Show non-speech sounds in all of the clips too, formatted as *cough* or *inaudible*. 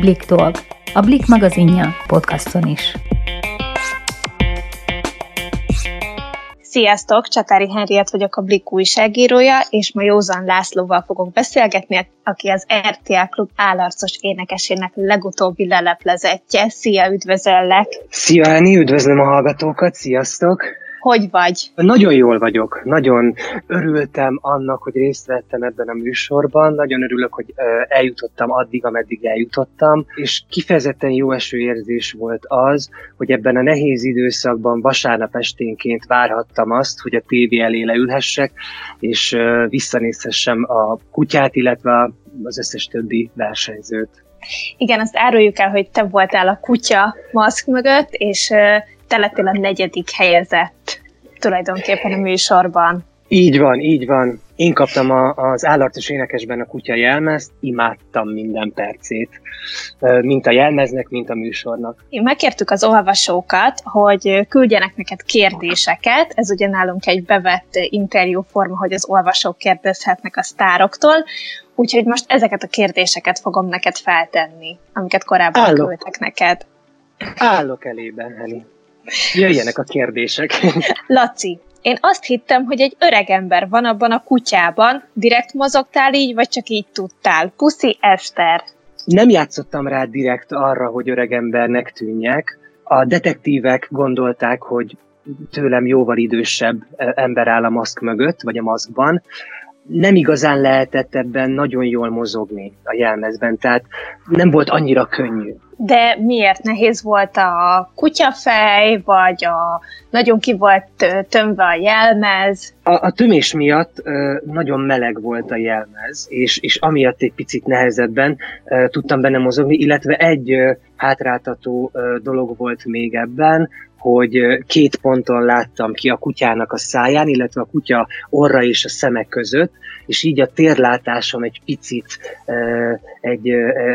Blik Talk, a Blik magazinja podcaston is. Sziasztok, Csatári Henriett vagyok a Blik újságírója, és ma Józan Lászlóval fogok beszélgetni, aki az RTL Klub állarcos énekesének legutóbbi leleplezettje. Szia, üdvözöllek! Szia, Eni, üdvözlöm a hallgatókat, sziasztok! Hogy vagy? Nagyon jól vagyok, nagyon örültem annak, hogy részt vettem ebben a műsorban, nagyon örülök, hogy eljutottam addig, ameddig eljutottam, és kifejezetten jó esőérzés volt az, hogy ebben a nehéz időszakban vasárnap esténként várhattam azt, hogy a tévé elé leülhessek, és visszanézhessem a kutyát, illetve az összes többi versenyzőt. Igen, azt áruljuk el, hogy te voltál a kutya maszk mögött, és te lettél a negyedik helyezett tulajdonképpen a műsorban. Így van, így van. Én kaptam a, az állartos énekesben a kutya jelmezt, imádtam minden percét, mint a jelmeznek, mint a műsornak. Én megkértük az olvasókat, hogy küldjenek neked kérdéseket, ez ugye nálunk egy bevett interjúforma, hogy az olvasók kérdezhetnek a sztároktól, úgyhogy most ezeket a kérdéseket fogom neked feltenni, amiket korábban Állok. küldtek neked. Állok elében, Heli. Jöjjenek a kérdések. *laughs* Laci, én azt hittem, hogy egy öreg ember van abban a kutyában. Direkt mozogtál így, vagy csak így tudtál? Puszi Eszter. Nem játszottam rá direkt arra, hogy öreg embernek tűnjek. A detektívek gondolták, hogy tőlem jóval idősebb e, ember áll a maszk mögött, vagy a maszkban. Nem igazán lehetett ebben nagyon jól mozogni a jelmezben, tehát nem volt annyira könnyű de miért nehéz volt a kutyafej, vagy a nagyon ki volt tömve a jelmez? A, a tömés miatt uh, nagyon meleg volt a jelmez, és, és amiatt egy picit nehezebben uh, tudtam benne mozogni, illetve egy uh, hátráltató uh, dolog volt még ebben, hogy két ponton láttam ki a kutyának a száján, illetve a kutya orra és a szemek között, és így a térlátásom egy picit, egy,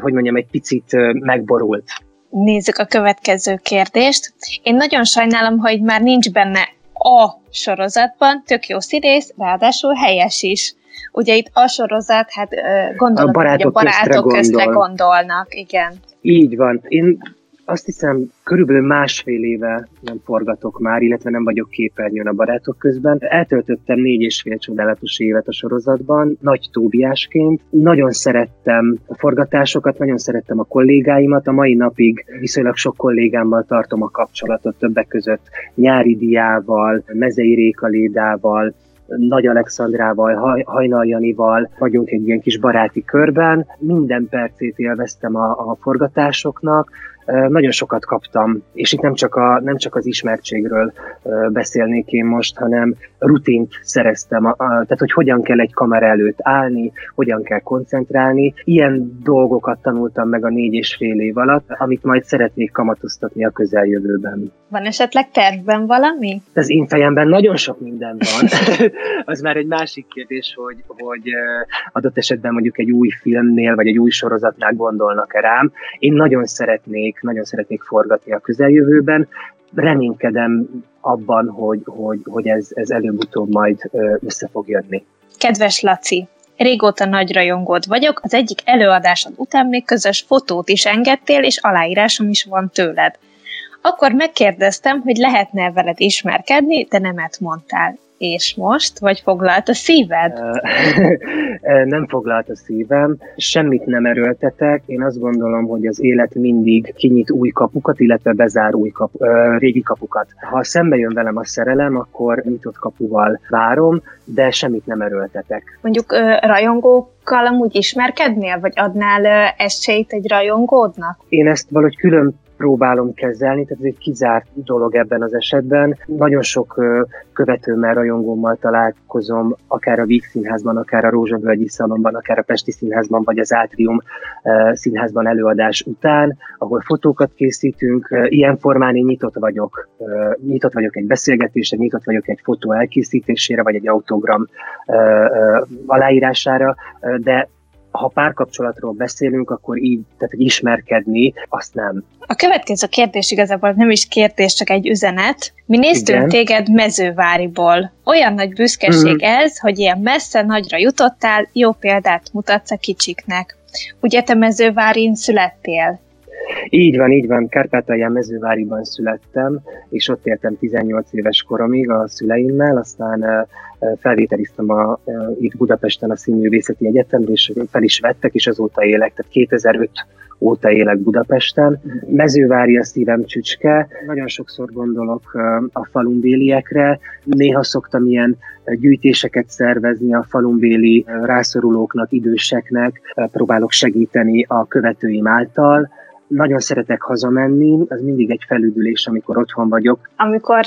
hogy mondjam, egy picit megborult. Nézzük a következő kérdést. Én nagyon sajnálom, hogy már nincs benne a sorozatban, tök jó színész, ráadásul helyes is. Ugye itt a sorozat, hát gondolom, a barátok hogy a barátok közre gondol. gondolnak, igen. Így van. Én azt hiszem, körülbelül másfél éve nem forgatok már, illetve nem vagyok képernyőn a barátok közben. Eltöltöttem négy és fél csodálatos évet a sorozatban, nagy Tóbiásként. Nagyon szerettem a forgatásokat, nagyon szerettem a kollégáimat. A mai napig viszonylag sok kollégámmal tartom a kapcsolatot, többek között Nyári Diával, Mezei Rékalédával, nagy Alexandrával, Hajnal Janival vagyunk egy ilyen kis baráti körben. Minden percét élveztem a, a forgatásoknak, nagyon sokat kaptam, és itt nem csak, a, nem csak az ismertségről beszélnék én most, hanem rutint szereztem, a, a, tehát hogy hogyan kell egy kamera előtt állni, hogyan kell koncentrálni. Ilyen dolgokat tanultam meg a négy és fél év alatt, amit majd szeretnék kamatoztatni a közeljövőben. Van esetleg tervben valami? Az én fejemben nagyon sok minden van. *laughs* az már egy másik kérdés, hogy, hogy adott esetben mondjuk egy új filmnél, vagy egy új sorozatnál gondolnak-e rám. Én nagyon szeretnék szeretnék, nagyon szeretnék forgatni a közeljövőben. Reménykedem abban, hogy, hogy, hogy ez, ez előbb-utóbb majd össze fog jönni. Kedves Laci, Régóta nagy rajongód vagyok, az egyik előadásod után még közös fotót is engedtél, és aláírásom is van tőled. Akkor megkérdeztem, hogy lehetne veled ismerkedni, de nemet mondtál. És most? Vagy foglalt a szíved? *laughs* nem foglalt a szívem, semmit nem erőltetek. Én azt gondolom, hogy az élet mindig kinyit új kapukat, illetve bezár új kapu, régi kapukat. Ha szembe jön velem a szerelem, akkor nyitott kapuval várom, de semmit nem erőltetek. Mondjuk rajongókkal amúgy ismerkednél, vagy adnál esélyt egy rajongódnak? Én ezt valahogy külön próbálom kezelni, tehát ez egy kizárt dolog ebben az esetben. Nagyon sok követőmmel, rajongómmal találkozom, akár a Víg Színházban, akár a Rózsavölgyi Szalomban, akár a Pesti Színházban, vagy az Átrium Színházban előadás után, ahol fotókat készítünk. Ilyen formán én nyitott vagyok. Nyitott vagyok egy beszélgetésre, nyitott vagyok egy fotó elkészítésére, vagy egy autogram aláírására, de ha párkapcsolatról beszélünk, akkor így, tehát hogy ismerkedni, azt nem. A következő kérdés igazából nem is kérdés, csak egy üzenet. Mi néztünk Igen. téged mezőváriból. Olyan nagy büszkeség mm. ez, hogy ilyen messze nagyra jutottál, jó példát mutatsz a kicsiknek. Ugye te mezővárin születtél? Így van, így van. Kárpátalján mezőváriban születtem, és ott éltem 18 éves koromig a szüleimmel, aztán felvételiztem a, itt Budapesten a Színművészeti Egyetemre, és fel is vettek, és azóta élek, tehát 2005 óta élek Budapesten. Mezővári a szívem csücske, nagyon sokszor gondolok a falumbéliekre, néha szoktam ilyen gyűjtéseket szervezni a falumbéli rászorulóknak, időseknek, próbálok segíteni a követőim által, nagyon szeretek hazamenni, az mindig egy felüdülés, amikor otthon vagyok. Amikor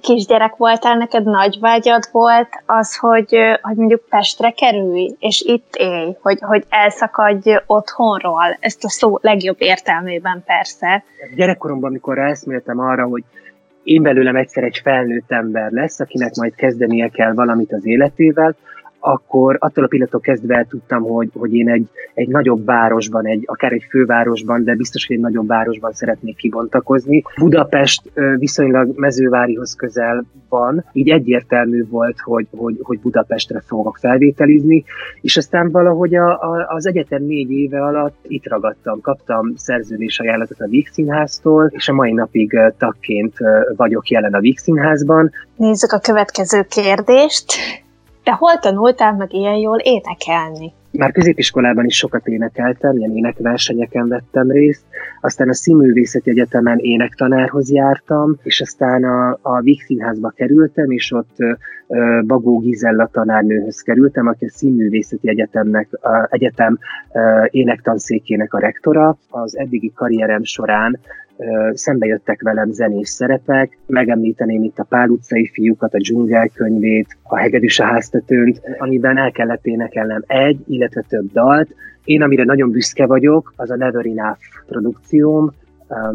kisgyerek voltál, neked nagy vágyad volt az, hogy, hogy mondjuk Pestre kerülj, és itt élj, hogy, hogy elszakadj otthonról, ezt a szó legjobb értelmében persze. Gyerekkoromban, amikor ráeszméltem arra, hogy én belőlem egyszer egy felnőtt ember lesz, akinek majd kezdenie kell valamit az életével, akkor attól a pillanattól kezdve tudtam, hogy, hogy én egy, egy nagyobb városban, egy, akár egy fővárosban, de biztos, hogy egy nagyobb városban szeretnék kibontakozni. Budapest viszonylag mezővárihoz közel van, így egyértelmű volt, hogy, hogy, hogy Budapestre fogok felvételizni, és aztán valahogy a, a, az egyetem négy éve alatt itt ragadtam, kaptam szerződés ajánlatot a Víg Színháztól, és a mai napig tagként vagyok jelen a Víg Színházban. Nézzük a következő kérdést. Te hol tanultál meg ilyen jól énekelni? Már középiskolában is sokat énekeltem, ilyen énekversenyeken vettem részt, aztán a Színművészeti Egyetemen énektanárhoz jártam, és aztán a, a Víg Színházba kerültem, és ott uh, Bagó Gizella tanárnőhöz kerültem, aki a Színművészeti Egyetemnek, uh, Egyetem uh, énektanszékének a rektora. Az eddigi karrierem során szembe jöttek velem zenés szerepek, megemlíteném itt a Pál utcai fiúkat, a dzsungel könyvét, a Hegedűs a háztetőnt, amiben el kellett énekelnem egy, illetve több dalt. Én, amire nagyon büszke vagyok, az a Never Enough produkcióm,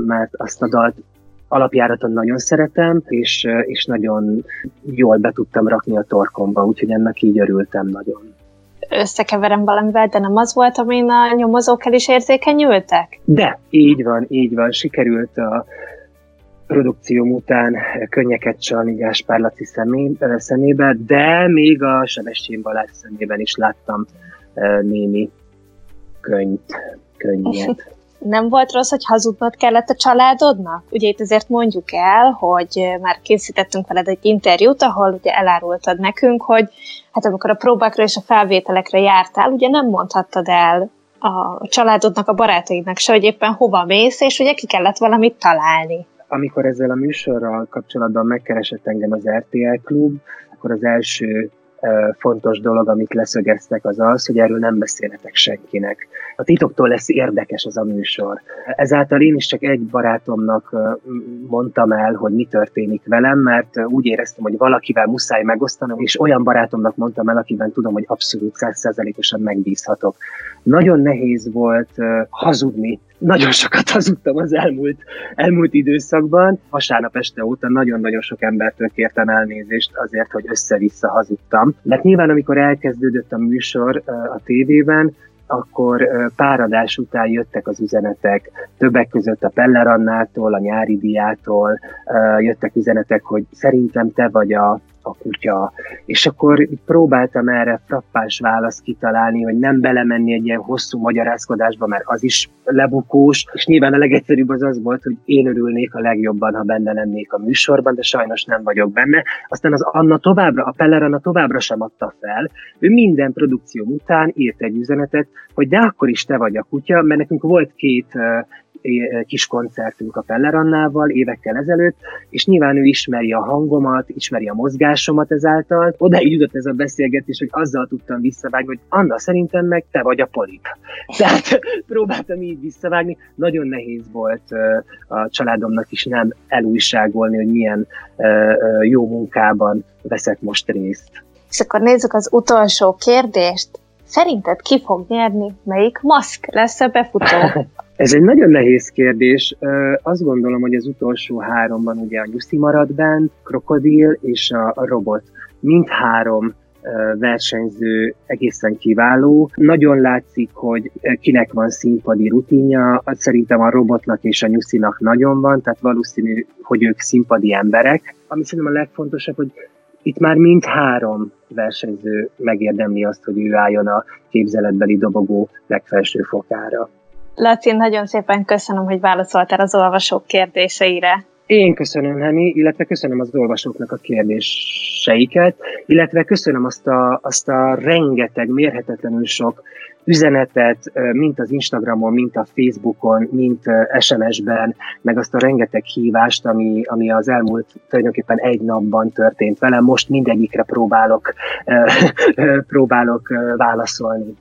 mert azt a dalt alapjáraton nagyon szeretem, és, és nagyon jól be tudtam rakni a torkomba, úgyhogy ennek így örültem nagyon összekeverem valamivel, de nem az volt, amin a nyomozók el is érzékenyültek? De, így van, így van. Sikerült a produkcióm után könnyeket csalni Gáspár Laci szemé, szemébe, de még a Sebestyén Balázs szemében is láttam némi könyvt, könnyet. Nem volt rossz, hogy hazudnod kellett a családodnak? Ugye itt azért mondjuk el, hogy már készítettünk veled egy interjút, ahol ugye elárultad nekünk, hogy hát amikor a próbákra és a felvételekre jártál, ugye nem mondhattad el a családodnak, a barátaidnak se, hogy éppen hova mész, és ugye ki kellett valamit találni. Amikor ezzel a műsorral kapcsolatban megkeresett engem az RTL Klub, akkor az első fontos dolog, amit leszögeztek, az az, hogy erről nem beszélhetek senkinek. A titoktól lesz érdekes az a műsor. Ezáltal én is csak egy barátomnak mondtam el, hogy mi történik velem, mert úgy éreztem, hogy valakivel muszáj megosztanom, és olyan barátomnak mondtam el, akiben tudom, hogy abszolút százszerzelékosan megbízhatok. Nagyon nehéz volt hazudni nagyon sokat hazudtam az elmúlt, elmúlt időszakban. Vasárnap este óta nagyon-nagyon sok embertől kértem elnézést azért, hogy össze-vissza hazudtam. Mert nyilván, amikor elkezdődött a műsor a tévében, akkor páradás után jöttek az üzenetek, többek között a Peller Annától, a Nyári Diától jöttek üzenetek, hogy szerintem te vagy a, a kutya. És akkor próbáltam erre frappás választ kitalálni, hogy nem belemenni egy ilyen hosszú magyarázkodásba, mert az is lebukós, és nyilván a legegyszerűbb az az volt, hogy én örülnék a legjobban, ha benne lennék a műsorban, de sajnos nem vagyok benne. Aztán az Anna továbbra, a Peller Anna továbbra sem adta fel. Ő minden produkció után írt egy üzenetet, hogy de akkor is te vagy a kutya, mert nekünk volt két kis koncertünk a Feller Annával évekkel ezelőtt, és nyilván ő ismeri a hangomat, ismeri a mozgásomat ezáltal. Odáig jutott ez a beszélgetés, hogy azzal tudtam visszavágni, hogy Anna, szerintem meg te vagy a polip. *laughs* Tehát próbáltam így visszavágni. Nagyon nehéz volt a családomnak is nem elújságolni, hogy milyen jó munkában veszek most részt. És akkor nézzük az utolsó kérdést. Szerinted ki fog nyerni? Melyik maszk lesz a befutó? *laughs* Ez egy nagyon nehéz kérdés. Azt gondolom, hogy az utolsó háromban ugye a Nyuszi marad bent, Krokodil és a, a Robot. Mindhárom versenyző egészen kiváló. Nagyon látszik, hogy kinek van színpadi rutinja, szerintem a robotnak és a nyuszinak nagyon van, tehát valószínű, hogy ők színpadi emberek. Ami szerintem a legfontosabb, hogy itt már mind három versenyző megérdemli azt, hogy ő álljon a képzeletbeli dobogó legfelső fokára. Laci, nagyon szépen köszönöm, hogy válaszoltál az olvasók kérdéseire. Én köszönöm, Heni, illetve köszönöm az olvasóknak a kérdéseiket, illetve köszönöm azt a, azt a rengeteg, mérhetetlenül sok üzenetet, mint az Instagramon, mint a Facebookon, mint SMS-ben, meg azt a rengeteg hívást, ami, ami az elmúlt tulajdonképpen egy napban történt velem. Most mindegyikre próbálok, *laughs* próbálok válaszolni.